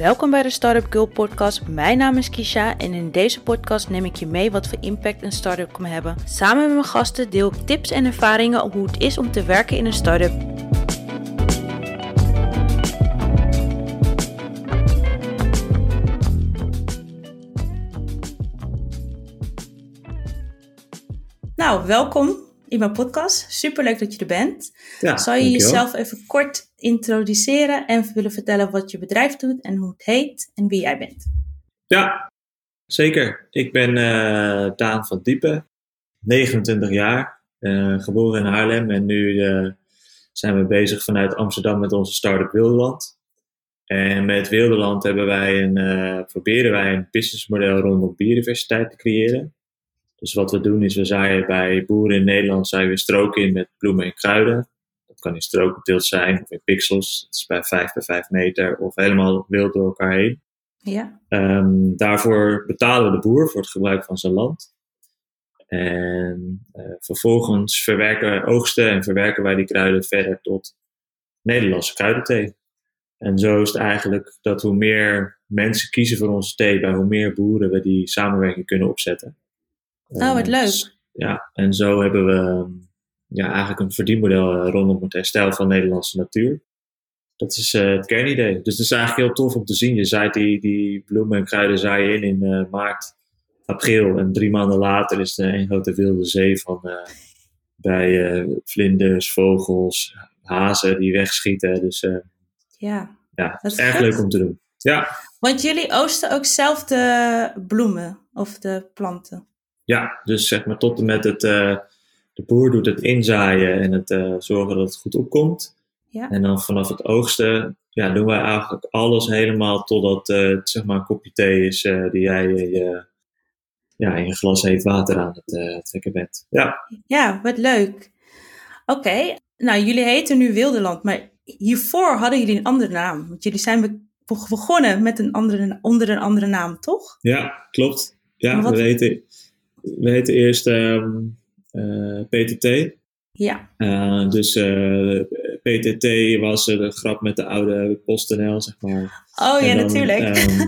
Welkom bij de Startup Girl podcast. Mijn naam is Kisha en in deze podcast neem ik je mee wat voor impact een start-up kan hebben. Samen met mijn gasten deel ik tips en ervaringen op hoe het is om te werken in een start-up. Nou, welkom in mijn podcast. Superleuk dat je er bent. Ja, Zou je dankjewel. jezelf even kort introduceren en willen vertellen wat je bedrijf doet en hoe het heet en wie jij bent? Ja, zeker. Ik ben eh, Daan van Diepen, 29 jaar, eh, geboren in Haarlem en nu eh, zijn we bezig vanuit Amsterdam met onze start-up Wilderland. En met Wilderland hebben wij een, proberen wij een businessmodel rondom biodiversiteit te creëren. Dus wat we doen is we zaaien bij boeren in Nederland zaaien we stroken in met bloemen en kruiden. Dat kan in strokenteelt zijn of in pixels, dat is bij 5 bij 5 meter of helemaal wild door elkaar heen. Ja, Ehm, daarvoor betalen we de boer voor het gebruik van zijn land. En eh, vervolgens verwerken, oogsten en verwerken wij die kruiden verder tot Nederlandse kruidenthee. En zo is het eigenlijk dat hoe meer mensen kiezen voor onze thee, bij hoe meer boeren we die samenwerking kunnen opzetten. Oh, wat leuk. Ja, en zo hebben we ehm, ja, eigenlijk een verdienmodel eh, rondom het herstel van Nederlandse natuur. Dat is eh, het kernidee. Dus het is eigenlijk heel tof om te zien. Je zaait die, die bloemen en kruiden zaai je in in eh, maart, april. En drie maanden later is er een grote wilde zee van eh, bij vlinders, vogels, hazen die wegschieten. Dus ja. ja, Dat is is erg vet. leuk om te doen. Ja, Want jullie oosten ook zelf de bloemen of de planten. Ja, dus zeg maar tot en met het... eh, de boer doet het inzaaien en het eh, zorgen dat het goed opkomt. Ja. En dan vanaf het oogsten ja, doen wij eigenlijk alles helemaal totdat eh, het zeg maar een kopje thee is die jij in je, ja, in je glas heet water aan het trekken bent. Ja, Ja, wat leuk. Oké, nou jullie heten nu Wilderland, maar hiervoor hadden jullie een andere naam. Want jullie zijn be- be- begonnen met een andere, onder een andere naam, toch? ja klopt. Ja, we, heten, we heten eerst ehm, eh, PTT. Ja, Eh, dus eh, PTT was de grap met de oude PostNL, zeg maar. oh ja, dan, natuurlijk. ehm,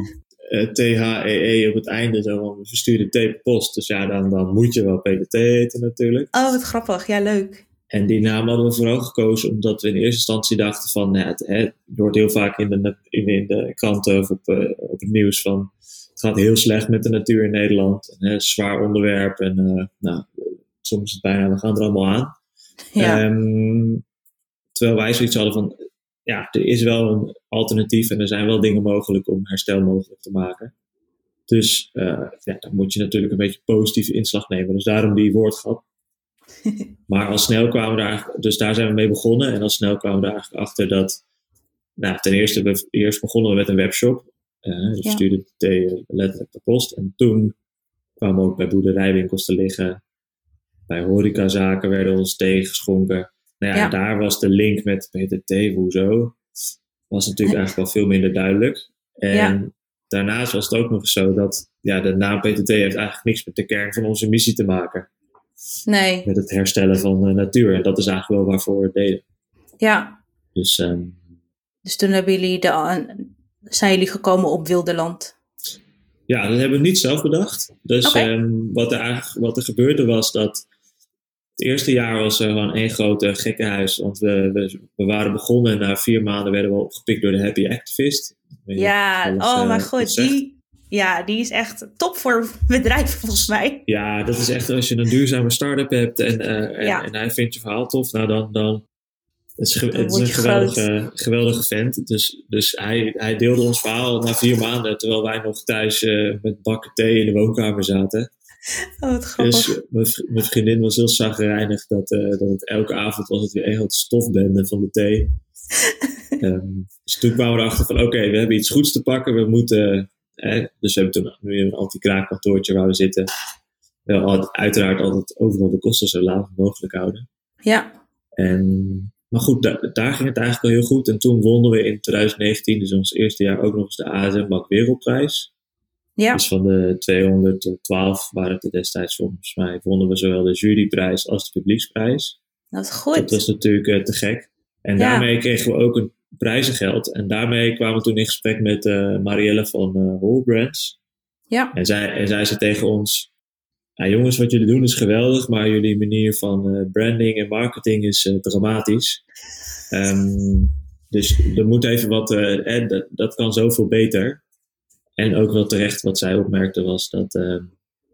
eh, THEE op het einde, zo van we versturen thee per post. Dus ja, dan, dan moet je wel PTT heten natuurlijk. oh, wat grappig. Ja, leuk. En die naam hadden we vooral gekozen omdat we in eerste instantie dachten van, nou, het, hoort heel vaak in de, in, de kranten of op, op het nieuws van, gaat heel slecht met de natuur in Nederland. En, hè, zwaar onderwerp en eh, nou, soms bijna, we gaan er allemaal aan. Ja, Ehm, terwijl wij zoiets hadden van, ja, er is wel een alternatief en er zijn wel dingen mogelijk om herstel mogelijk te maken. Dus eh, ja, dan moet je natuurlijk een beetje positieve inslag nemen. Dus daarom die woordgrap. Maar al snel kwamen we daar, dus daar zijn we mee begonnen. En al snel kwamen we er eigenlijk achter dat, nou, ten eerste, we, eerst begonnen we met een webshop. Eh dus Ja. stuurden de thee letterlijk per post. En toen kwamen we ook bij boerderijwinkels te liggen. Bij horecazaken werden ons thee geschonken. Nou ja, daar was de link met PTT, hoezo? Was natuurlijk eigenlijk wel veel minder duidelijk. En daarnaast was het ook nog eens zo dat ja, de naam PTT heeft eigenlijk niks met de kern van onze missie te maken nee, met het herstellen van de natuur. En dat is eigenlijk wel waarvoor we het deden. ja. Dus ehm, Dus toen hebben jullie de, zijn jullie gekomen op Wilderland. ja, dat hebben we niet zelf bedacht. Dus ehm, wat, er wat er gebeurde was dat het eerste jaar was er gewoon één grote gekkenhuis. Want we, we, we waren begonnen en na vier maanden werden we opgepikt door de Happy Activist. Ja, alles, oh eh, mijn goed god, die, ja, die is echt top voor bedrijven volgens mij. Ja, dat is echt als je een duurzame start-up hebt en, eh, en, Ja. en hij vindt je verhaal tof, nou dan, dan het is, het een geweldige, geweldige vent. Dus, dus hij, hij deelde ons verhaal na vier maanden, terwijl wij nog thuis eh, met bakken thee in de woonkamer zaten. Oh, wat grappig. Dus mijn, vri- mijn vriendin was heel zagrijnig dat, eh, dat het elke avond was het weer een grote stofbende van de thee. Ehm, dus toen kwamen we erachter van oké, we hebben iets goeds te pakken. We moeten, eh, dus we hebben toen nu een anti-kraakkantoortje waar we zitten. Wel uiteraard altijd overal de kosten zo laag mogelijk houden. ja, En, maar goed, da- daar ging het eigenlijk al heel goed. En toen wonnen we in 2019, dus ons eerste jaar, ook nog eens de ASM Bank Wereldprijs. ja, Dus van de 212 waren het er destijds volgens mij, wonnen we zowel de juryprijs als de publieksprijs. dat is Dat goed. was natuurlijk eh, te gek. En Ja. daarmee kregen we ook een prijzengeld. En daarmee kwamen we toen in gesprek met uh, Marielle van uh, Whole Brands. Ja. En zij, en zij zei tegen ons, ja, jongens, wat jullie doen is geweldig, maar jullie manier van uh, branding en marketing is uh, dramatisch. Um, dus er moet even wat, uh, dat, dat kan zoveel beter. En ook wel terecht wat zij opmerkte was dat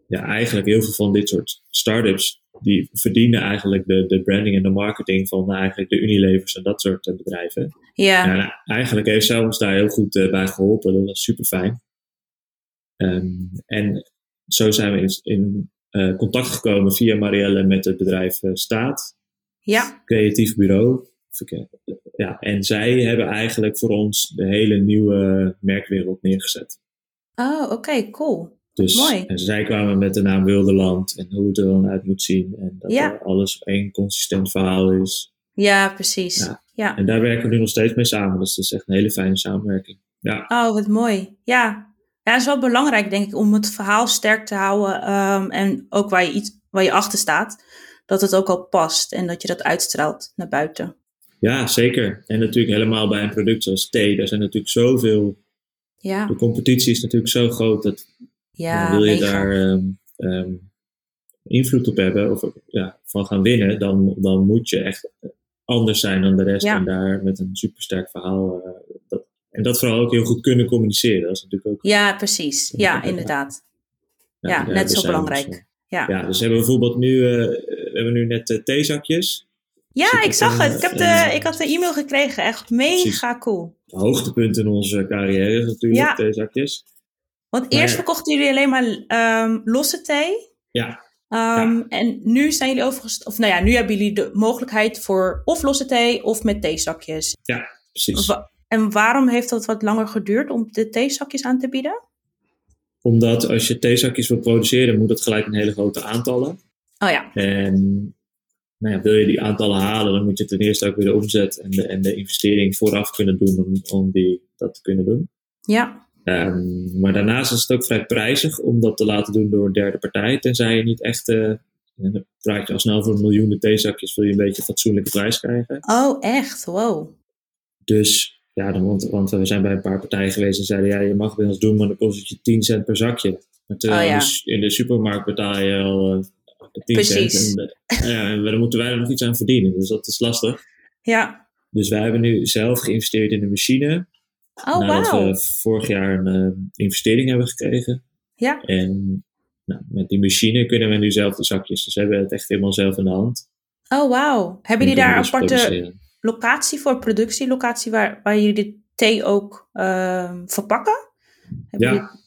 ja, eigenlijk heel veel van dit soort start-ups, die verdienen eigenlijk de, de branding en de marketing van eigenlijk de Unilevers en dat soort bedrijven. Ja. ja nou, eigenlijk heeft zij ons daar heel goed bij geholpen. Dat was super fijn. Um, en zo zijn we in, in uh, contact gekomen via Marielle met het bedrijf uh, Staat. Ja. Creatief bureau. Ja, en zij hebben eigenlijk voor ons de hele nieuwe merkwereld neergezet. Oh, oké, okay, cool. Dus Mooi. En zij kwamen met de naam Wilderland en hoe het er dan uit moet zien. En dat Ja. er alles één consistent verhaal is. Ja, precies. Ja. Ja. En daar werken we nu nog steeds mee samen. Dus dat is echt een hele fijne samenwerking. Ja, Oh, wat mooi. Ja. Ja, het is wel belangrijk, denk ik, om het verhaal sterk te houden. ehm, en ook waar je, iets, waar je achter staat. Dat het ook al past en dat je dat uitstraalt naar buiten. ja, zeker. En natuurlijk helemaal bij een product zoals thee. Daar zijn natuurlijk zoveel... Ja, De competitie is natuurlijk zo groot dat ja wil je mega. daar ehm, ehm, invloed op hebben of ja, van gaan winnen, dan, dan moet je echt anders zijn dan de rest Ja. en daar met een supersterk verhaal. eh, dat, en dat vooral ook heel goed kunnen communiceren. Dat is natuurlijk ook. Ja, precies. Ja, inderdaad. Ja, net zo belangrijk. Ja, Ja, dus we hebben bijvoorbeeld nu, eh, we hebben nu net eh, theezakjes. ja ik zag het. Ik, heb eh, de, ik had de e-mail gekregen. Echt mega cool. Hoogtepunt in onze carrière natuurlijk, Ja. theezakjes. Want Maar eerst ja. verkochten jullie alleen maar ehm, losse thee. Ja, Ehm, En nu zijn jullie overigens, of nou ja, nu hebben jullie de mogelijkheid voor of losse thee of met theezakjes. precies. Wa- En waarom heeft dat wat langer geduurd om de theezakjes aan te bieden? Omdat als je theezakjes wil produceren, moet het gelijk een hele grote aantallen. Oh ja, En nou ja, wil je die aantallen halen, dan moet je ten eerste ook weer de omzet en de, en de investering vooraf kunnen doen om, om die, dat te kunnen doen. ja, Ehm, maar daarnaast is het ook vrij prijzig om dat te laten doen door een derde partij. Tenzij je niet echt, en dan praat je al snel voor miljoenen theezakjes, wil je een beetje een fatsoenlijke prijs krijgen. oh echt, wow. Dus ja, dan, want, want we zijn bij een paar partijen geweest en zeiden, ja, je mag bij ons doen, maar dan kost het je 10 cent per zakje. Terwijl Oh, ja. in de de supermarkt betaal je al eh 10 Precies. cent. En, eh, ja, en daar moeten wij er nog iets aan verdienen, dus dat is lastig. Ja, Dus wij hebben nu zelf geïnvesteerd in een machine. oh nadat wauw. we vorig jaar een eh, investering hebben gekregen. Ja, En nou, met die machine kunnen we nu zelf de zakjes. Dus we hebben het echt helemaal zelf in de hand. oh wauw. Hebben En jullie daar aparte. Locatie voor, productielocatie, waar, waar jullie de thee ook ehm, verpakken? Ja.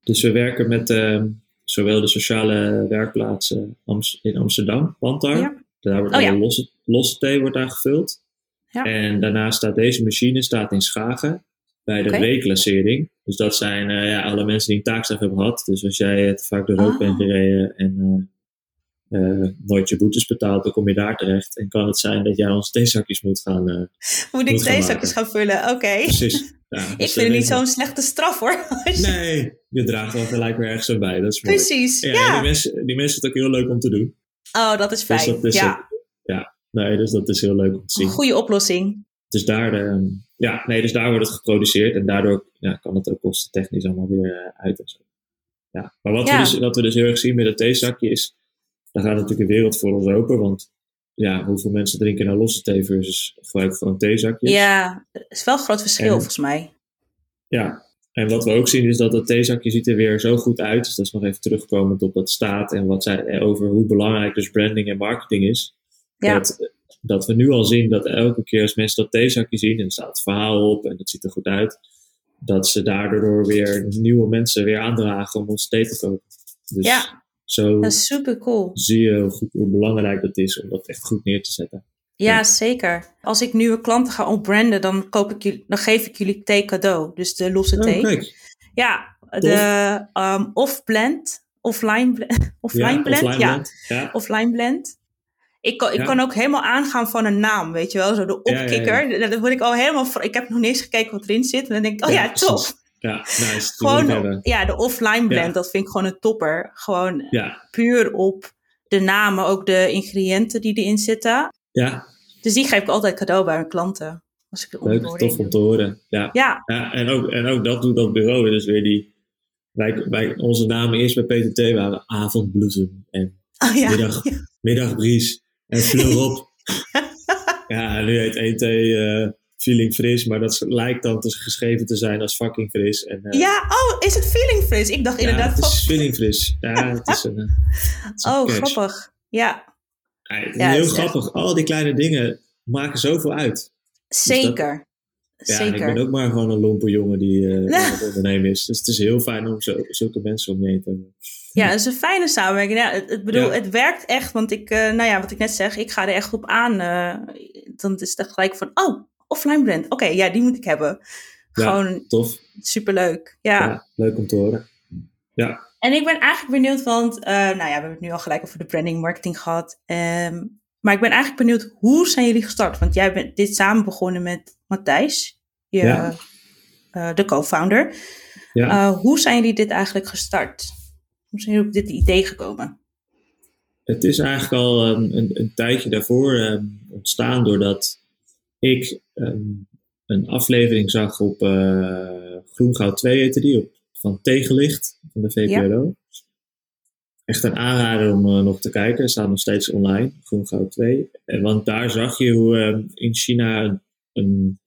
Dus we werken met eh, zowel de sociale werkplaatsen Ams- in Amsterdam, Pantar. Ja. Daar wordt Oh, alle ja. losse, losse thee wordt daar gevuld. Ja. En daarnaast staat deze machine staat in Schagen bij de Oké. reclassering. Dus dat zijn eh, ja, alle mensen die een taakstraf hebben gehad. Dus als jij eh, te vaak de rook Oh. bent gereden en eh, eh, nooit je boetes betaalt, dan kom je daar terecht. En kan het zijn dat jij onze theezakjes moet gaan. eh, Moet ik Moet gaan theezakjes gaan vullen? Oké. precies. Ja, Ik dus vind dan het niet zo'n slechte straf hoor. Nee, je draagt wel gelijk weer ergens zo bij. Dat is mooi. Precies, Ja, Die, mensen, die mensen het ook heel leuk om te doen. Oh, dat is Dus fijn. dat is ja, Ja, nee, dus dat is heel leuk om te zien. goede oplossing. Dus daar, de, ja, nee, dus daar wordt het geproduceerd en daardoor ja, kan het ook kostentechnisch allemaal weer eh, uit. En zo. Ja. Maar wat, Ja. we dus, wat we dus heel erg zien met het theezakje is, daar gaat natuurlijk een wereld voor ons open. Want ja, hoeveel mensen drinken nou losse thee versus gebruiken gewoon theezakjes? Ja, het is wel een groot verschil En- volgens mij. Ja, en wat we ook zien is dat het theezakje ziet er weer zo goed uit. Dus dat is nog even terugkomend op wat staat en wat zij over hoe belangrijk dus branding en marketing is. Ja. Dat, dat we nu al zien dat elke keer als mensen dat theezakje zien en er staat het verhaal op en het ziet er goed uit, dat ze daardoor weer nieuwe mensen weer aandragen om ons thee te kopen. Dus Ja. Zo Dat is super cool. zie je hoe, goed, hoe belangrijk dat is om dat echt goed neer te zetten. Ja, Ja. zeker. Als ik nieuwe klanten ga opbranden, dan, koop ik jullie, dan geef ik jullie thee cadeau. Dus de losse Oh, thee. Ja, de um, off-blend. Offline, blend, offline Ja, blend. offline ja, blend. Ja. offline blend. Ik kan, ik kan ook helemaal aangaan van een naam, weet je wel. Zo de opkikker. Dan word ik al helemaal... Ik heb nog niet eens gekeken wat erin zit. Maar dan denk ik, oh ja, tof. Ja, nice. Gewoon, ja, de offline blend, Ja. dat vind ik gewoon een topper. Gewoon Ja, puur op de namen, ook de ingrediënten die erin zitten. ja, Dus die geef ik altijd cadeau bij mijn klanten. Als ik Leuk, tof om te horen. Ja. Ja, Ja, en, ook, en ook dat doet dat bureau. Dus weer die. Wij, wij, onze namen eerst bij PTT waren avondbloesem en oh, ja. middag, middagbries en fleur ja, en nu heet ET eh, Feeling Fris, maar dat lijkt dan te geschreven te zijn als fucking fris. En, eh, Ja, oh, is het feeling fris? Ik dacht ja, inderdaad het is Feeling Fris. Ja, het is een. eh, het is een Oh, grappig. Ja, Ja, het is Ja, heel het is echt- grappig. Al die kleine dingen maken zoveel uit. zeker. Ja, en ik zeker. ben ook maar gewoon een lompe jongen die eh, aan het ondernemen is. Dus het is heel fijn om zo, zulke mensen om je heen te hebben. Ja, het is een fijne samenwerking. Ja, het, het, bedoel, Ja. het werkt echt, want ik, nou ja, wat ik net zeg, ik ga er echt op aan. dan is het gelijk van, oh, offline brand. Oké, ja, die moet ik hebben. Ja. Gewoon Tof. superleuk. Ja. Ja. leuk om te horen. Ja, En ik ben eigenlijk benieuwd, want, eh, nou ja, we hebben het nu al gelijk over de branding marketing gehad. Ehm, maar ik ben eigenlijk benieuwd, hoe zijn jullie gestart? Want jij bent dit samen begonnen met Matthijs, je, Ja. eh, de co-founder. ja. Eh, hoe zijn jullie dit eigenlijk gestart? Hoe zijn jullie op dit idee gekomen? het is eigenlijk al ehm, een, een tijdje daarvoor ehm, ontstaan doordat ik ehm, een aflevering zag op eh Groen Goud 2 heette die, op, van Tegenlicht van de VPRO. Echt een aanrader om eh, nog te kijken. Staat nog steeds online, Groen Goud 2. En, want daar zag je hoe ehm, in China een, een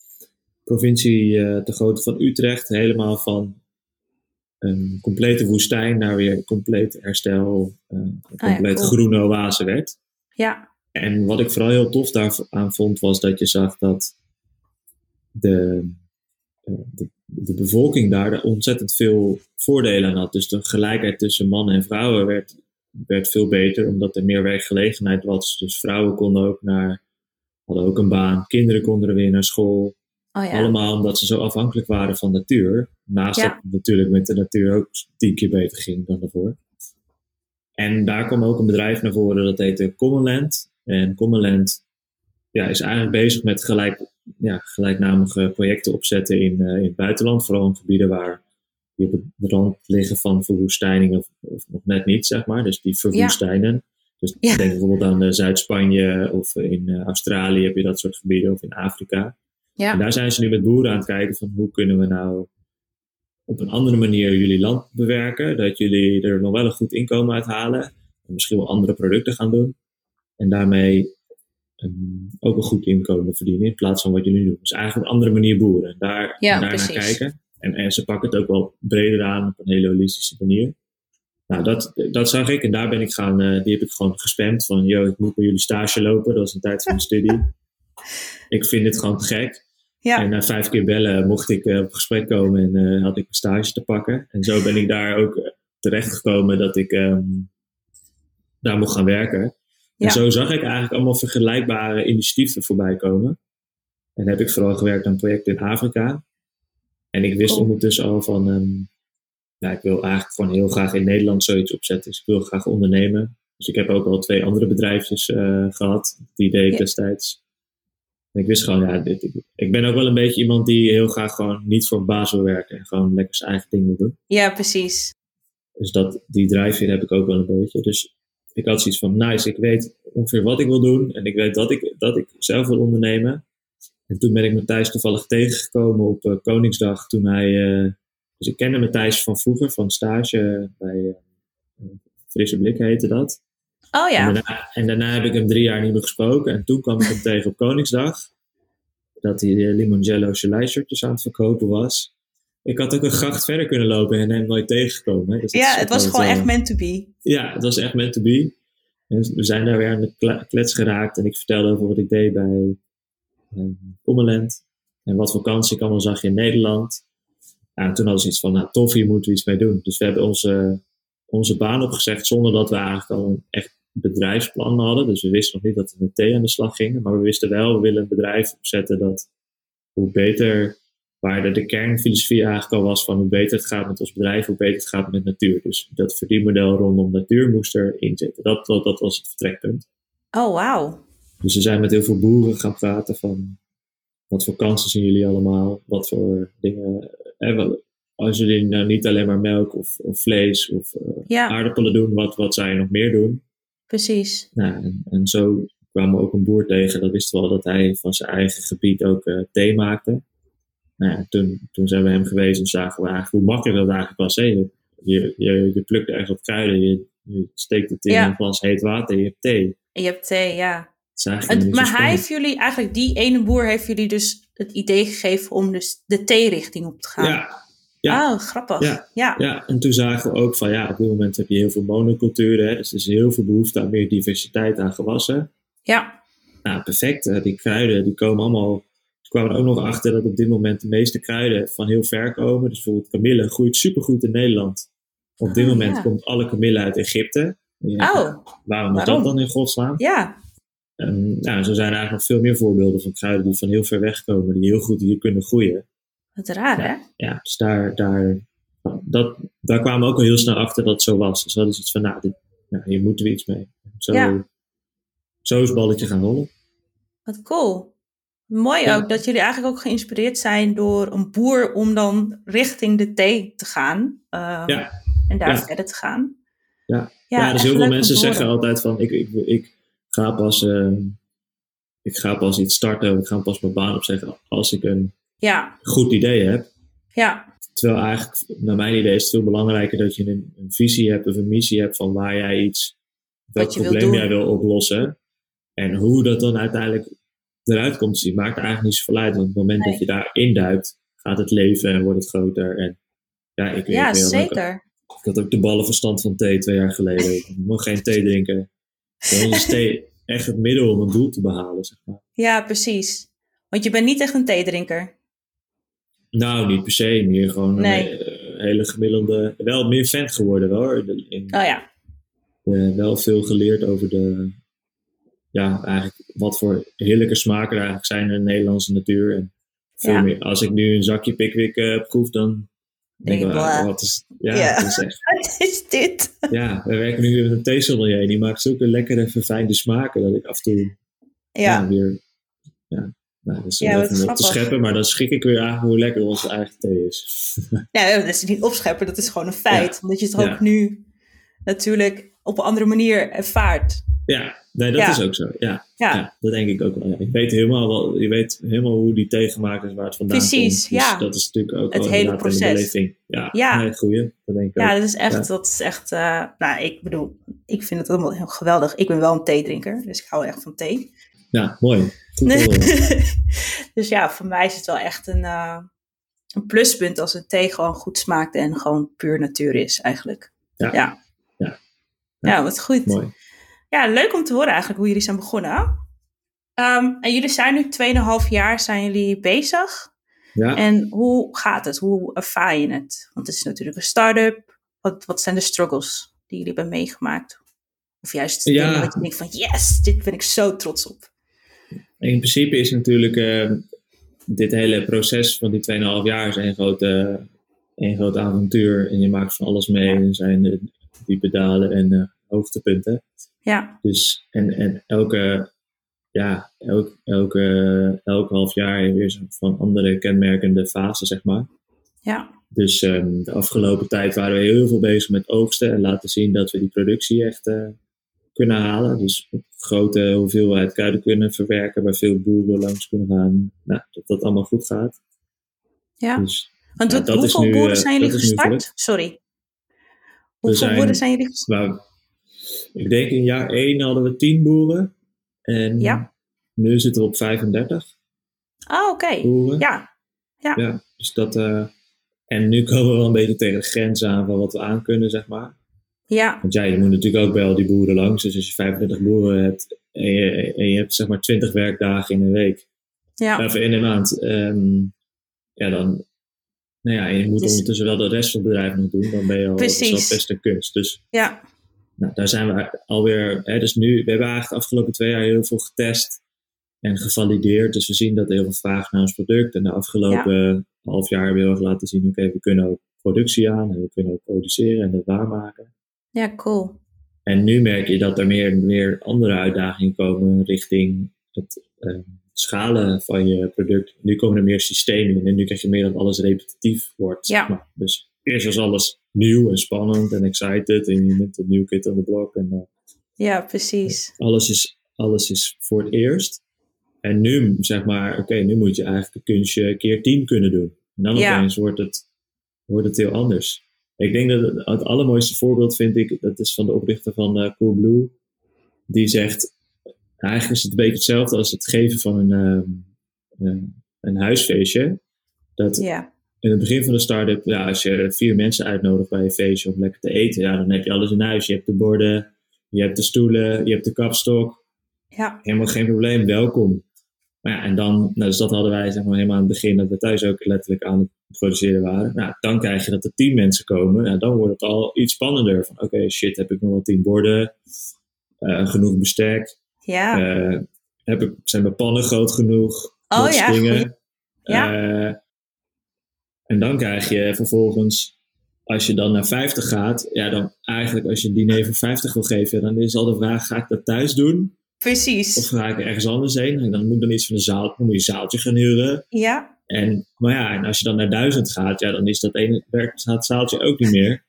provincie eh te grootte van Utrecht helemaal van een complete woestijn naar weer compleet herstel, eh, een ja, compleet cool. groene oase werd. Ja, En wat ik vooral heel tof daaraan vond, was dat je zag dat de, eh, de, de bevolking daar ontzettend veel voordelen aan had. Dus de gelijkheid tussen mannen en vrouwen werd, werd veel beter, omdat er meer werkgelegenheid was. Dus vrouwen konden ook naar, hadden ook een baan, kinderen konden er weer naar school. oh ja. Allemaal omdat ze zo afhankelijk waren van natuur. Naast Ja. dat het natuurlijk met de natuur ook tien keer beter ging dan daarvoor. En daar kwam ook een bedrijf naar voren dat heette Commonland. En Commonland ja, is eigenlijk bezig met gelijk, ja, gelijknamige projecten opzetten in, eh, in het buitenland. Vooral in gebieden waar die op de rand liggen van verwoestijning of, of nog net niet, zeg maar. Dus die verwoestijnen. Dus Ja. denk bijvoorbeeld aan eh, Zuid-Spanje of in eh, Australië heb je dat soort gebieden of in Afrika. En ja. daar zijn ze nu met boeren aan het kijken van hoe kunnen we nou op een andere manier jullie land bewerken. Dat jullie er nog wel een goed inkomen uit halen. En misschien wel andere producten gaan doen. En daarmee ehm, ook een goed inkomen verdienen in plaats van wat jullie doen. Dus eigenlijk op een andere manier boeren. En daar, Ja, daar naar kijken. En, en ze pakken het ook wel breder aan op een hele holistische manier. Nou, dat, dat zag ik en daar ben ik gaan, eh, die heb ik gewoon gespamd van, yo, ik moet bij jullie stage lopen. Dat was een tijd van mijn studie. Ik vind dit gewoon te gek. Ja. En na vijf keer bellen mocht ik eh, op gesprek komen en eh, had ik mijn stage te pakken. En zo ben ik daar ook eh, terechtgekomen dat ik ehm, daar mocht gaan werken. En zo zag ik eigenlijk allemaal vergelijkbare initiatieven voorbij komen. En heb ik vooral gewerkt aan projecten in Afrika. En ik wist ondertussen al van, ja, ik wil eigenlijk gewoon heel graag in Nederland zoiets opzetten. Dus ik wil graag ondernemen. Dus ik heb ook al twee andere bedrijfjes eh, gehad. Die deed ik Ja. destijds. En ik wist gewoon, ja, dit, ik, ik ben ook wel een beetje iemand die heel graag gewoon niet voor een baas wil werken. En gewoon lekker zijn eigen ding wil doen. ja, precies. Dus dat, die drijfveer heb ik ook wel een beetje. Dus ik had zoiets van, nice, ik weet ongeveer wat ik wil doen. En ik weet dat ik, dat ik zelf wil ondernemen. En toen ben ik Matthijs toevallig tegengekomen op eh, Koningsdag. Toen hij, eh, dus ik kende Matthijs van vroeger, van stage bij eh, Frisse Blik heette dat. Oh En, ja. daarna, en daarna heb ik hem drie jaar niet meer gesproken. En toen kwam ik hem tegen op Koningsdag. Dat hij Limoncello shirtjes aan het verkopen was. Ik had ook een gracht verder kunnen lopen en hem nooit tegengekomen. hè. Dus Ja, het was gewoon echt meant to be. Ja, het was echt meant to be. En we zijn daar weer aan de klets geraakt. En ik vertelde over wat ik deed bij um, Ommeland. En wat voor kansen ik allemaal zag in Nederland. En toen hadden ze iets van, nou tof, hier moeten we iets mee doen. Dus we hebben onze, onze baan opgezegd zonder dat we eigenlijk al een echt bedrijfsplan hadden. Dus we wisten nog niet dat we met thee aan de slag gingen. Maar we wisten wel, we willen een bedrijf opzetten dat hoe beter, waar de, de kernfilosofie eigenlijk al was van hoe beter het gaat met ons bedrijf, hoe beter het gaat met natuur. Dus dat verdienmodel rondom natuur moest erin zitten. Dat, dat, dat was het vertrekpunt. Oh, wauw. Dus we zijn met heel veel boeren gaan praten van wat voor kansen zien jullie allemaal? Wat voor dingen. wel- als jullie nou niet alleen maar melk of, of vlees of eh, Ja, aardappelen doen, wat, wat zou je nog meer doen? precies. Nou, en, en zo kwamen we ook een boer tegen. Dat wisten we al dat hij van zijn eigen gebied ook eh, thee maakte. Nou ja, toen, toen zijn we hem geweest en zagen we eigenlijk hoe makkelijk dat eigenlijk was. Hè? Je, je, je, plukt ergens wat kruiden, je, je steekt het in Ja. een glas heet water en je hebt thee. En je hebt thee, ja. Het eigenlijk maar hij heeft jullie, eigenlijk die ene boer heeft jullie dus het idee gegeven om dus de thee-richting op te gaan. Ja, ja. Oh, grappig. Ja. ja. Ja, en toen zagen we ook van ja, op dit moment heb je heel veel monoculturen. Hè, dus er is heel veel behoefte aan meer diversiteit aan gewassen. Ja. Nou, perfect. Die kruiden die komen allemaal. We kwamen er ook nog achter dat op dit moment de meeste kruiden van heel ver komen. Dus bijvoorbeeld kamille groeit supergoed in Nederland. Op dit Oh, moment ja. komt alle kamille uit Egypte. Oh, waarom is waarom? dat dan in godsnaam? ja. En, nou, zo zijn er eigenlijk nog veel meer voorbeelden van kruiden die van heel ver weg komen, die heel goed hier kunnen groeien. Wat raar, hè? Ja, dus daar, daar, dat, daar kwamen we ook al heel snel achter dat het zo was. Dus dat is iets van, nou, dit, ja, hier moeten we iets mee. Zo, Ja. zo is het balletje gaan rollen. Wat cool. Mooi Ja. ook dat jullie eigenlijk ook geïnspireerd zijn door een boer om dan richting de thee te gaan. ehm, Ja. En daar Ja. verder te gaan. Ja. Ja, dus heel veel mensen zeggen altijd van, ik, ik, ik, ga pas, eh, ik ga pas iets starten, of ik ga pas mijn baan opzeggen als ik een Ja, goed idee heb. ja, Terwijl eigenlijk, naar mijn idee, is het veel belangrijker dat je een, een visie hebt of een missie hebt van waar jij iets, welk wil probleem jij wil oplossen. En hoe dat dan uiteindelijk eruit komt te zien, maakt eigenlijk niet zoveel uit. Want op het moment Nee. dat je daar induikt, gaat het leven en wordt het groter. En ja, ik, ja ik, zeker. ik had ook de ballenverstand van thee twee jaar geleden. Ik mocht geen thee drinken. Dan is thee echt het middel om een doel te behalen, zeg maar. Ja, precies. Want je bent niet echt een theedrinker. Nou, niet per se. Meer gewoon Nee. een eh, hele gemiddelde... Wel meer fan geworden hoor. In, in- Oh ja, eh, wel veel geleerd over de... Ja, eigenlijk wat voor heerlijke smaken er eigenlijk zijn in de Nederlandse natuur. En veel Ja. meer. Als ik nu een zakje Pickwick eh proef, dan denk ik, wel, ah, wat is... Ja, Ja. het is echt... wat is dit? Ja, we werken nu met een theesommelier. Die maakt zulke lekkere, verfijnde smaken dat ik af en toe ja. Ja, weer... Ja, nou, dat is Ja, wat om te scheppen, maar dan schrik ik weer aan hoe lekker onze eigen thee is. ja, dat is niet opscheppen, dat is gewoon een feit. Omdat je het ook nu natuurlijk op een andere manier ervaart. Ja, nee, dat Ja. is ook zo. Ja, Ja, ja. dat denk ik ook wel. Ja. Je, weet helemaal wel, je weet helemaal hoe die is, waar het vandaan Precies, komt. Dus ja. dat is natuurlijk ook Het hele proces. Ja, Ja. Nee, goeie. Dat denk ik ja ook. dat is echt, dat is echt eh, nou, ik bedoel, ik vind het helemaal heel geweldig. Ik ben wel een theedrinker, dus ik hou echt van thee. Ja, mooi. Dus ja, voor mij is het wel echt een, eh, een pluspunt als een thee gewoon goed smaakt en gewoon puur natuur is eigenlijk. Ja. Ja, wat goed. Mooi. Ja, leuk om te horen eigenlijk hoe jullie zijn begonnen. Ehm, en jullie zijn nu 2,5 jaar zijn jullie bezig. Ja. En hoe gaat het? Hoe ervaar je het? Want het is natuurlijk een start-up. Wat, wat zijn de struggles die jullie hebben meegemaakt? Of juist Ja. dingen wat je denkt van yes, dit ben ik zo trots op. In principe is natuurlijk eh, dit hele proces van die 2,5 jaar is een grote, een groot avontuur. En je maakt van alles mee. En er zijn de diepe dalen en eh, hoogtepunten. Ja, Dus, en, en elke, ja, elk, elke, elk half jaar weer van andere kenmerkende fase, zeg maar. ja, Dus ehm, de afgelopen tijd waren we heel veel bezig met oogsten en laten zien dat we die productie echt eh, kunnen halen. Dus op grote hoeveelheid kruiden kunnen verwerken, waar veel boeren langs kunnen gaan. Nou, dat dat allemaal goed gaat. ja. Dus Want dat hoeveel nu, boeren eh, zijn jullie gestart? Sorry. Hoeveel zijn- boeren zijn jullie ik denk in jaar 1 hadden we 10 boeren. En Ja. nu zitten we op 35 Ah, oké. boeren. Ja, Ja, dus dat. eh, en nu komen we wel een beetje tegen de grens aan van wat we aan kunnen, zeg maar. ja, Want ja, je moet natuurlijk ook bij al die boeren langs. Dus als je 35 boeren hebt en je, en je hebt zeg maar 20 werkdagen in een week, ja, of in een maand, ehm, ja, dan. Nou ja, en je moet Dus- ondertussen wel de rest van het bedrijf nog doen. Dan ben je al dat Precies. best een kunst. Dus ja, nou, daar zijn we alweer. Hè, dus nu, we hebben eigenlijk de afgelopen twee jaar heel veel getest en gevalideerd. Dus we zien dat er heel veel vraag naar ons product. En de afgelopen half jaar hebben we heel erg laten zien: oké, we kunnen ook productie aan en we kunnen ook produceren en het waarmaken. ja, cool. En nu merk je dat er meer, meer andere uitdagingen komen richting het eh, schalen van je product. Nu komen er meer systemen in en nu krijg je meer dat alles repetitief wordt. Ja. zeg maar. Dus eerst was alles nieuw en spannend en excited en je bent een nieuw kid on the block en eh, Ja, precies. alles is alles is voor het eerst. En nu, zeg maar, oké, nu moet je eigenlijk een kunstje keer tien kunnen doen. En dan Ja. opeens wordt het, wordt het heel anders. Ik denk dat het, het allermooiste voorbeeld vind ik, dat is van de oprichter van eh Coolblue. Die zegt, eigenlijk is het een beetje hetzelfde als het geven van een, ehm, eh, een huisfeestje. Dat Ja. in het begin van de start-up, ja, als je vier mensen uitnodigt bij je feestje om lekker te eten, ja, dan heb je alles in huis. Je hebt de borden, je hebt de stoelen, je hebt de kapstok. Ja. Helemaal geen probleem, welkom. Maar ja, en dan, nou, dus dat hadden wij zeg maar helemaal aan het begin, dat we thuis ook letterlijk aan het produceren waren. Nou, dan krijg je dat er tien mensen komen. Nou, dan wordt het al iets spannender. Van oké, shit, heb ik nog wel tien borden? Eh, genoeg bestek? Ja. Eh, heb ik, zijn mijn pannen groot genoeg? Oh ja. Ja. Eh, en dan krijg je vervolgens, als je dan naar 50 gaat, ja, dan eigenlijk als je een diner voor 50 wil geven, dan is al de vraag: ga ik dat thuis doen? Precies. Of ga ik ergens anders heen? En dan moet dan iets van een zaal, dan moet je een zaaltje gaan huren. Ja. En, maar ja, en als je dan naar 1000 gaat, ja, dan is dat ene werkzaaltje ook niet meer.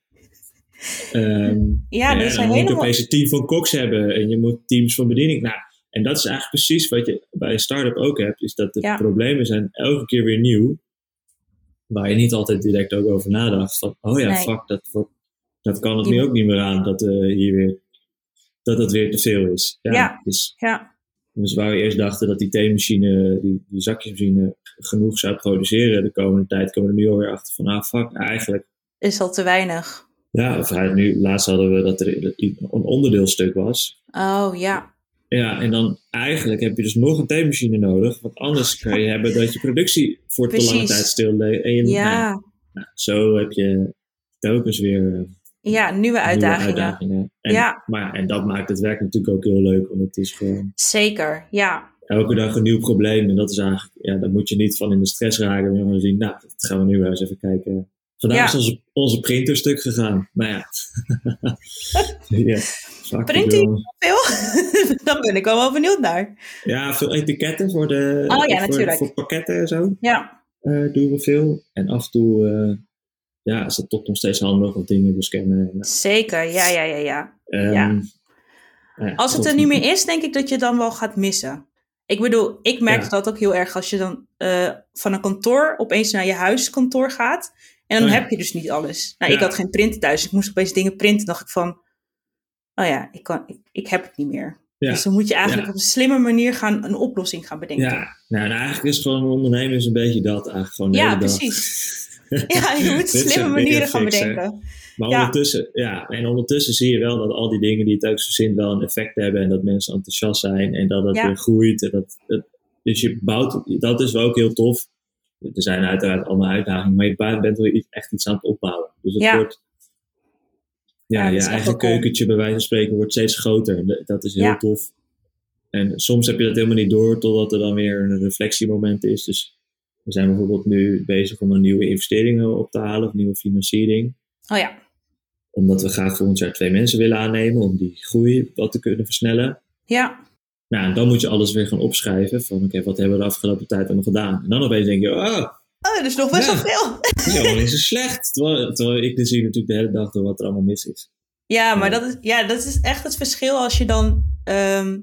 Ehm, Ja, dat moet je helemaal... opeens een team van koks hebben en je moet teams van bediening. Nou, en dat is eigenlijk precies wat je bij een start-up ook hebt, is dat de Ja. problemen zijn elke keer weer nieuw, waar je niet altijd direct ook over nadacht. Van, oh ja, Nee. fuck, dat, dat kan het nu ook niet meer aan, dat eh, hier weer, dat het weer te veel is. Ja, Ja. Dus, Ja. dus waar we eerst dachten dat die theemachine, die, die zakjesmachine, genoeg zou produceren de komende tijd, komen we er nu alweer achter van, ah fuck, eigenlijk Is al te weinig. Ja, of hij, nu, laatst hadden we dat er een onderdeelstuk was. Oh, ja. Ja, en dan eigenlijk heb je dus nog een theemachine nodig. Want anders kan je hebben dat je productie voor te lange tijd stil nou, Ja. nou, zo heb je telkens weer eh, Ja, nieuwe nieuwe uitdagingen. uitdagingen. En, Ja. Maar en dat maakt het werk natuurlijk ook heel leuk. Want het is gewoon Zeker, ja. elke dag een nieuw probleem. En dat is eigenlijk, ja, daar moet je niet van in de stress raken. Maar gewoon zien, nou, dat gaan we nu wel eens even kijken. Vandaag Ja. is onze, onze printer stuk gegaan. Nou ja. ja Print wil- veel? Dan ben ik wel wel benieuwd naar. Ja, veel etiketten voor de Oh ja, voor, natuurlijk. voor pakketten en zo. Ja. eh, doen we veel. En af en toe eh, ja, is het toch nog steeds handig of dingen bescannen. En, Zeker, ja, ja, ja, ja. ehm, Ja. Als het er niet meer is, denk ik dat je dan wel gaat missen. Ik bedoel, ik merk Ja. dat ook heel erg als je dan eh, van een kantoor opeens naar je huiskantoor gaat. En dan Oh ja. heb je dus niet alles. Nou, ik had geen printer thuis. Ik moest opeens dingen printen. dacht ik van, oh ja, ik, kan, ik, ik heb het niet meer. Ja. Dus dan moet je eigenlijk op een slimme manier gaan, een oplossing gaan bedenken. Ja, nou, en eigenlijk is gewoon ondernemen is een beetje dat. Eigenlijk gewoon Ja, precies. Ja, je moet slimme manieren gaan fixen. bedenken. Maar ondertussen, ja, en ondertussen zie je wel dat al die dingen die het ook verzint wel een effect hebben en dat mensen enthousiast zijn en dat het weer groeit. En dat, dat, dus je bouwt, dat is wel ook heel tof. Er zijn uiteraard allemaal uitdagingen, maar je bent wel echt iets aan het opbouwen. Dus het Ja. wordt, ja, Ja, je eigen keukentje bij wijze van spreken wordt steeds groter. Dat- Dat is heel Ja. tof. En soms heb je dat helemaal niet door totdat er dan weer een reflectiemoment is. Dus we zijn bijvoorbeeld nu bezig om een nieuwe investeringen op te halen, of nieuwe financiering Oh ja, omdat we graag volgend jaar twee mensen willen aannemen om die groei wat te kunnen versnellen. ja, Nou, en dan moet je alles weer gaan opschrijven van oké, wat hebben we de afgelopen tijd allemaal gedaan? En dan opeens denk je, oh, oh, dat is nog best Ja. wel veel. dat is zo slecht. Terwijl, terwijl ik dus zie natuurlijk de hele dag door wat er allemaal mis is. Ja, maar Ja. dat is, ja, dat is echt het verschil als je dan ehm,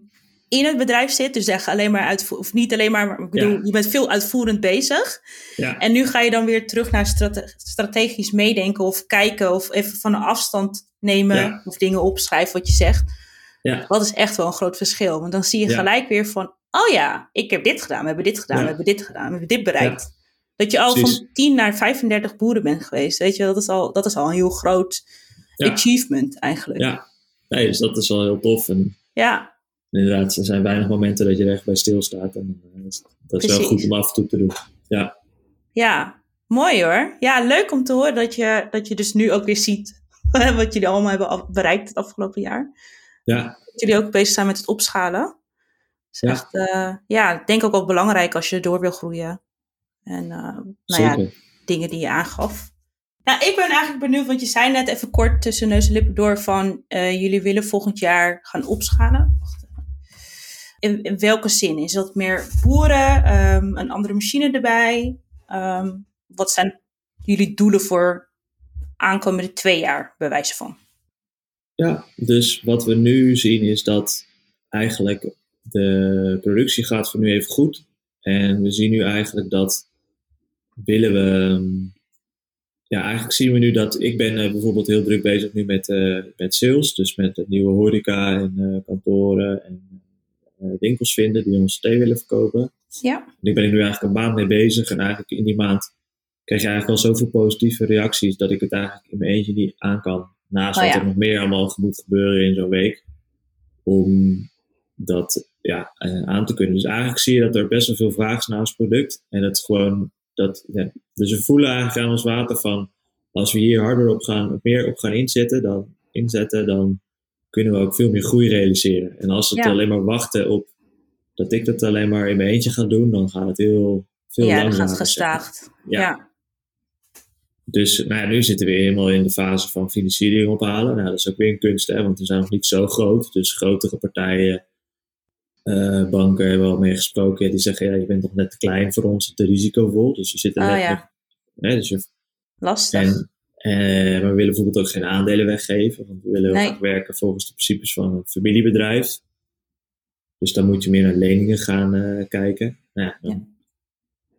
in het bedrijf zit. Dus echt alleen maar uitvoer, of niet alleen maar, maar ik bedoel, Ja. je bent veel uitvoerend bezig. Ja, En nu ga je dan weer terug naar strate- strategisch meedenken of kijken of even van een afstand nemen Ja. of dingen opschrijven wat je zegt. Ja, Dat is echt wel een groot verschil. Want dan zie je Ja. gelijk weer van, oh ja, ik heb dit gedaan, we hebben dit gedaan, Ja. we hebben dit gedaan, we hebben dit bereikt. Dat je al Precies. van 10 naar 35 boeren bent geweest. Weet je, dat is al, dat is al een heel groot achievement eigenlijk. ja. Nee, dus dat is wel heel tof. En ja. inderdaad, er zijn weinig momenten dat je er echt bij stilstaat. En eh, dat is, dat is wel goed om af en toe te doen. Ja, Ja, mooi hoor. Ja, leuk om te horen dat je, dat je dus nu ook weer ziet wat jullie allemaal hebben bereikt het afgelopen jaar. Ja, Dat jullie ook bezig zijn met het opschalen. is Ja. echt, eh, ja, denk ook wel belangrijk als je door wil groeien. En eh, nou ja, dingen die je aangaf. Nou, ik ben eigenlijk benieuwd, want je zei net even kort tussen neus en lippen door van eh, jullie willen volgend jaar gaan opschalen. In, in welke zin? Is dat meer boeren, ehm, een andere machine erbij? Ehm, wat zijn jullie doelen voor aankomende twee jaar, bij wijze van? Ja, dus wat we nu zien is dat eigenlijk de productie gaat voor nu even goed. En we zien nu eigenlijk dat willen we. Ja, eigenlijk zien we nu dat ik ben uh, bijvoorbeeld heel druk bezig nu met, uh, met sales. Dus met het nieuwe horeca en uh, kantoren en winkels vinden die ons thee willen verkopen. Ja. En ik ben er nu eigenlijk een maand mee bezig. En eigenlijk in die maand krijg je eigenlijk al zoveel positieve reacties dat ik het eigenlijk in mijn eentje niet aan kan. Naast Oh, wat ja. er nog meer allemaal moet gebeuren in zo'n week. Om dat ja, eh, aan te kunnen. Dus eigenlijk zie je dat er best wel veel vraag is naar ons product. En dat gewoon, dat, ja, dus we voelen eigenlijk aan ons water van, als we hier harder op gaan, meer op gaan inzetten, dan, inzetten, dan kunnen we ook veel meer groei realiseren. En als we het Ja. alleen maar wachten op dat ik dat alleen maar in mijn eentje ga doen, dan gaat het heel veel ja, langzamer. gaat zeg maar. gestaagd. Ja. Dus nou ja, nu zitten we helemaal in de fase van financiering ophalen. Nou, dat is ook weer een kunst, hè, want we zijn nog niet zo groot. Dus grotere partijen, eh, banken hebben we al mee gesproken. Die zeggen, ja, je bent nog net te klein voor ons, te risicovol. Dus je zit er Oh, net ja. nog- hè, dus je, Lastig. en, eh, maar we willen bijvoorbeeld ook geen aandelen weggeven. Want we willen heel Nee. graag werken volgens de principes van een familiebedrijf. Dus dan moet je meer naar leningen gaan eh, kijken. Nou, ja, dan- Ja.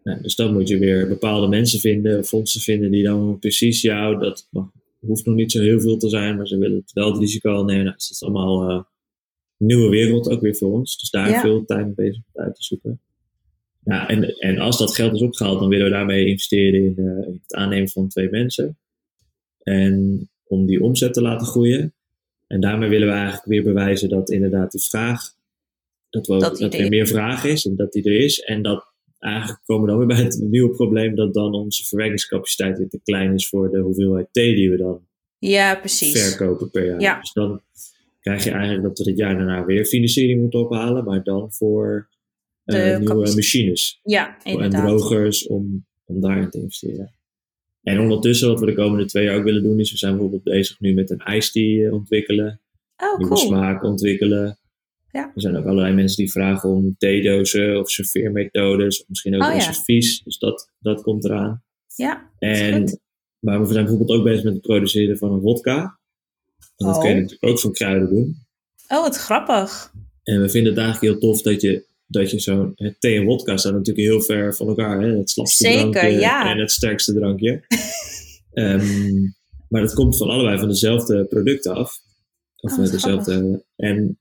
Nou, dus dan moet je weer bepaalde mensen vinden, fondsen vinden die dan precies jou, dat mag- hoeft nog niet zo heel veel te zijn, maar ze willen het wel het risico al nemen. Nou, dus dat is allemaal een nieuwe wereld ook weer voor ons. Dus daar Ja. veel tijd mee bezig om uit te zoeken. Ja, en, en als dat geld is opgehaald, dan willen we daarmee investeren in, eh, in het aannemen van twee mensen. En om die omzet te laten groeien. En daarmee willen we eigenlijk weer bewijzen dat inderdaad die vraag, dat, we Dat er- meer vraag is en dat die er is. En dat eigenlijk komen we dan weer bij het nieuwe probleem dat dan onze verwerkingscapaciteit weer te klein is voor de hoeveelheid thee die we dan Ja, precies. verkopen per jaar. Ja. Dus dan krijg je eigenlijk dat we dit jaar daarna weer financiering moeten ophalen, maar dan voor eh, nieuwe capaciteit. machines Ja, en drogers om, om daarin te investeren. En ondertussen, wat we de komende twee jaar ook willen doen, is we zijn bijvoorbeeld bezig nu met een ijsthee ontwikkelen, Oh, nieuwe cool. smaak ontwikkelen. Ja. Er zijn ook allerlei mensen die vragen om theedozen of serveermethodes, of misschien ook Oh, ja. servies. Dus dat, dat komt eraan. Ja, En, maar we zijn bijvoorbeeld ook bezig met het produceren van een vodka. En dat Oh. kun je natuurlijk ook van kruiden doen. Oh, wat grappig. En we vinden het eigenlijk heel tof dat je, dat je zo'n thee en wodka staan natuurlijk heel ver van elkaar. Hè? Het slapste Zeker, drankje ja. en het sterkste drankje. Ehm, maar dat komt van allebei van dezelfde producten af. Of Oh, dezelfde. En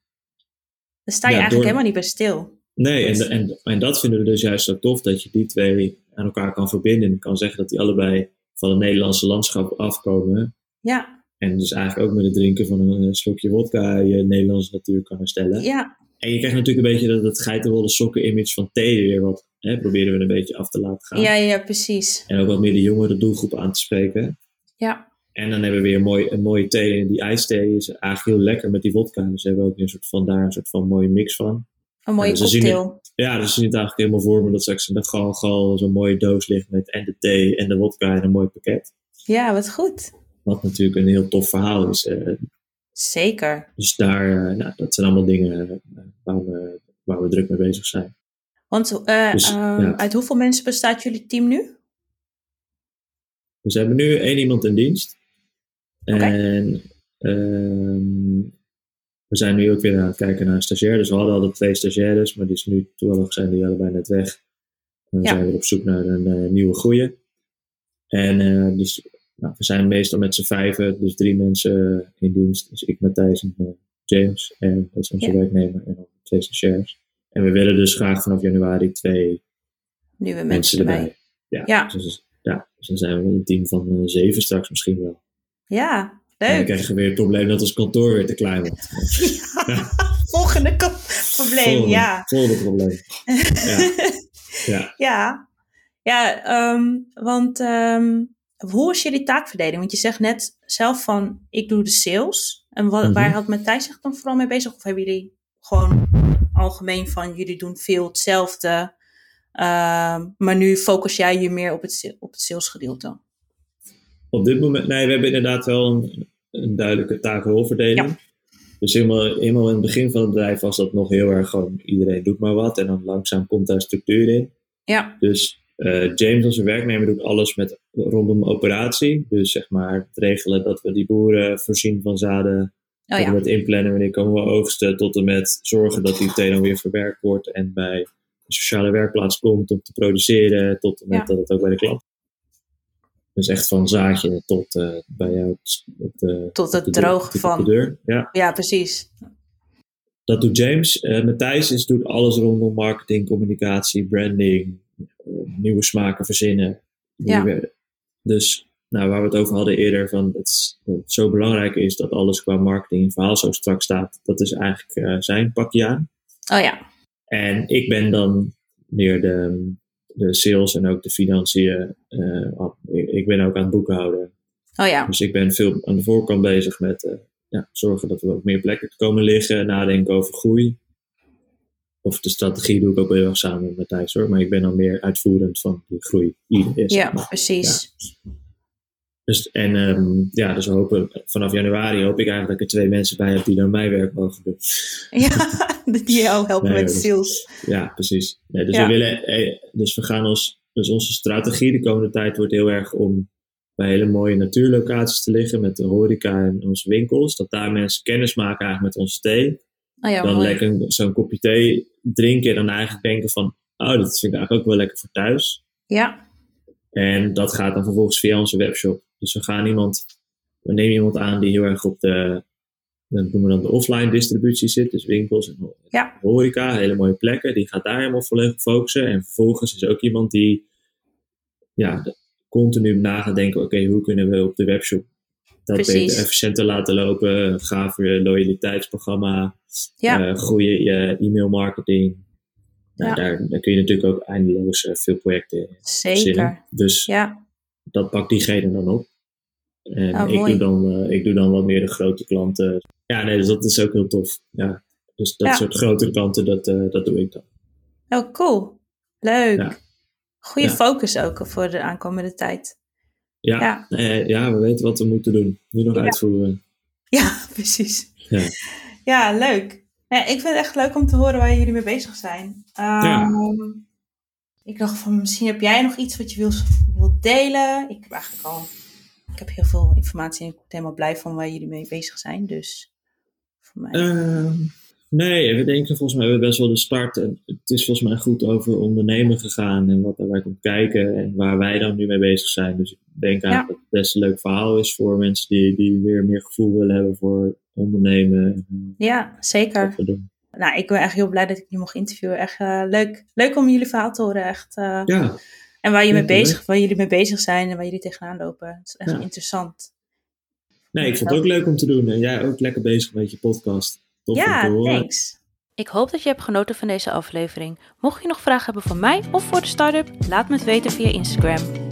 Daar sta je Ja, eigenlijk door- helemaal niet bij stil. nee, Dus- en, en, en dat vinden we dus juist zo tof dat je die twee aan elkaar kan verbinden. En kan zeggen dat die allebei van het Nederlandse landschap afkomen. Ja, En dus eigenlijk ook met het drinken van een slokje wodka je Nederlandse natuur kan herstellen. ja, En je krijgt natuurlijk een beetje dat het geitenwolle sokken image van thee weer wat hè, proberen we een beetje af te laten gaan. ja, ja, precies. En ook wat meer de jongere doelgroep aan te spreken. Ja, En dan hebben we weer een, mooi, een mooie thee. En die ijsthee is eigenlijk heel lekker met die vodka. Dus we hebben ook een soort van daar een soort van mooie mix van. een mooie Ja, ze zien cocktail. Ja, dus je ziet het eigenlijk helemaal voor me dat straks met gal gal zo'n mooie doos ligt met en de thee en de vodka en een mooi pakket. Ja, wat goed. Wat natuurlijk een heel tof verhaal is. eh. Zeker. dus daar, eh, nou, dat zijn allemaal dingen eh, waar, we, waar we druk mee bezig zijn. Want Dus, ehm, ja. uit hoeveel mensen bestaat jullie team nu? Dus we hebben nu één iemand in dienst. En ehm, we zijn nu ook weer aan het kijken naar een stagiair. Dus we hadden al twee stagiaires, maar die is nu toevallig zijn die allebei net weg. En we Ja. zijn weer op zoek naar een eh, nieuwe groeien. En eh, dus nou, we zijn meestal met z'n vijven, dus drie mensen in dienst. Dus ik, Matthijs en eh, James. En dat is onze Ja. werknemer en dan twee stagiairs. En we willen dus graag vanaf januari twee Nieuwe mensen, mensen erbij. erbij. Ja, Ja. Dus, ja, dus dan zijn we een team van zeven straks misschien wel. Ja, En dan leuk. krijgen we weer het probleem dat ons kantoor weer te klein wordt. Volgende ko- probleem, Volgende, ja. Volgende probleem. Ja, ja. Ja, ja ehm, want ehm, hoe is jullie taakverdeling? Want je zegt net zelf van, ik doe de sales. En Mhm. waar had Matthijs zich dan vooral mee bezig? Of hebben jullie gewoon algemeen van, jullie doen veel hetzelfde. ehm, maar nu focus jij je meer op het, op het salesgedeelte. Op dit moment, nee, we hebben inderdaad wel een, een duidelijke taak-rolverdeling. Ja. Dus helemaal, helemaal in het begin van het bedrijf was dat nog heel erg gewoon iedereen doet maar wat. En dan langzaam komt daar structuur in. Ja, Dus eh, James, onze werknemer, doet alles met rondom operatie. Dus zeg maar het regelen dat we die boeren voorzien van zaden Oh tot en ja, met inplannen, wanneer komen we oogsten, tot en met zorgen dat die dan weer verwerkt wordt en bij de sociale werkplaats komt om te produceren, tot en met Ja. dat het ook bij de klant. Dus echt van zaadje tot eh, bij jou op de, tot het de droog van. de deur. Ja, Ja, precies. dat doet James. Eh Matthijs is, doet alles rondom marketing, communicatie, branding, eh, nieuwe smaken verzinnen. Ja. Nieuwe- Dus nou, waar we het over hadden eerder, van het, zo belangrijk is dat alles qua marketing en verhaal zo strak staat. Dat is eigenlijk zijn pakje aan. Oh ja, En ik ben dan meer de, de sales en ook de financiën. eh, ik, ik ben ook aan het boekhouden. oh ja, Dus ik ben veel aan de voorkant bezig met eh, ja, zorgen dat we op meer plekken komen liggen, nadenken over groei. Of de strategie doe ik ook heel erg samen met Matthijs hoor, maar ik ben dan meer uitvoerend van die groei. Ja, maar. precies. Dus, en ehm, ja, dus we hopen, vanaf januari hoop ik eigenlijk dat ik er twee mensen bij heb die dan mijn werk mogen doen. Ja, die jou helpen Nee, met is- sales. Ja, precies. Nee, dus Ja. we willen, eh, dus we gaan ons, dus onze strategie de komende tijd wordt heel erg om bij hele mooie natuurlocaties te liggen met de horeca en onze winkels. Dat daar mensen kennis maken eigenlijk met onze thee. Oh ja, dan mooi. lekker zo'n kopje thee drinken en dan eigenlijk denken van, oh, dat vind ik eigenlijk ook wel lekker voor thuis. Ja, En dat gaat dan vervolgens via onze webshop. Dus we gaan iemand, we nemen iemand aan die heel erg op de, dat noemen we dan de offline distributie zit. Dus winkels en Ja. horeca, hele mooie plekken. Die gaat daar helemaal volledig op focussen. En vervolgens is ook iemand die ja, continu na gaat denken, oké, hoe kunnen we op de webshop dat Precies. beter efficiënter laten lopen. Een gaaf loyaliteitsprogramma, ja, eh, goede e-mail marketing. Nou, Ja. daar, daar kun je natuurlijk ook eindeloos eh, veel projecten zeker. Dus Ja, dat pakt diegene dan op. En Ah, ik, mooi. doe dan, eh, ik doe dan wat meer de grote klanten. Ja, nee, dus dat is ook heel tof. Ja. Dus dat Ja. soort grotere klanten, dat, eh, dat doe ik dan. oh cool. Leuk. Ja. Goede Ja. focus ook voor de aankomende tijd. Ja, Ja. eh, ja, we weten wat we moeten doen. Nu nog uitvoeren. Ja, precies. Ja. Ja, leuk. Ja, ik vind het echt leuk om te horen waar jullie mee bezig zijn. Ehm, Ik dacht van, misschien heb jij nog iets wat je wilt, wilt delen. Ik heb eigenlijk al, ik heb heel veel informatie en ik word helemaal blij van waar jullie mee bezig zijn. Dus voor mij. Ehm, nee, we denken volgens mij hebben we best wel de start. En het is volgens mij goed over ondernemen gegaan en wat daarbij komt kijken en waar wij dan nu mee bezig zijn. Dus ik denk eigenlijk dat het best een leuk verhaal is voor mensen die, die weer meer gevoel willen hebben voor ondernemen. en ja, zeker. Nou, ik ben echt heel blij dat ik je mocht interviewen. Echt eh, leuk. Leuk om jullie verhaal te horen. Echt. eh, Ja, En waar, je mee bezig, waar jullie mee bezig zijn en waar jullie tegenaan lopen. Het is echt Ja. interessant. nee, ik vond het ook leuk om te doen. En jij ook lekker bezig met je podcast. Ja, thanks. Ik hoop dat je hebt genoten van deze aflevering. Mocht je nog vragen hebben voor mij of voor de start-up, laat me het weten via Instagram.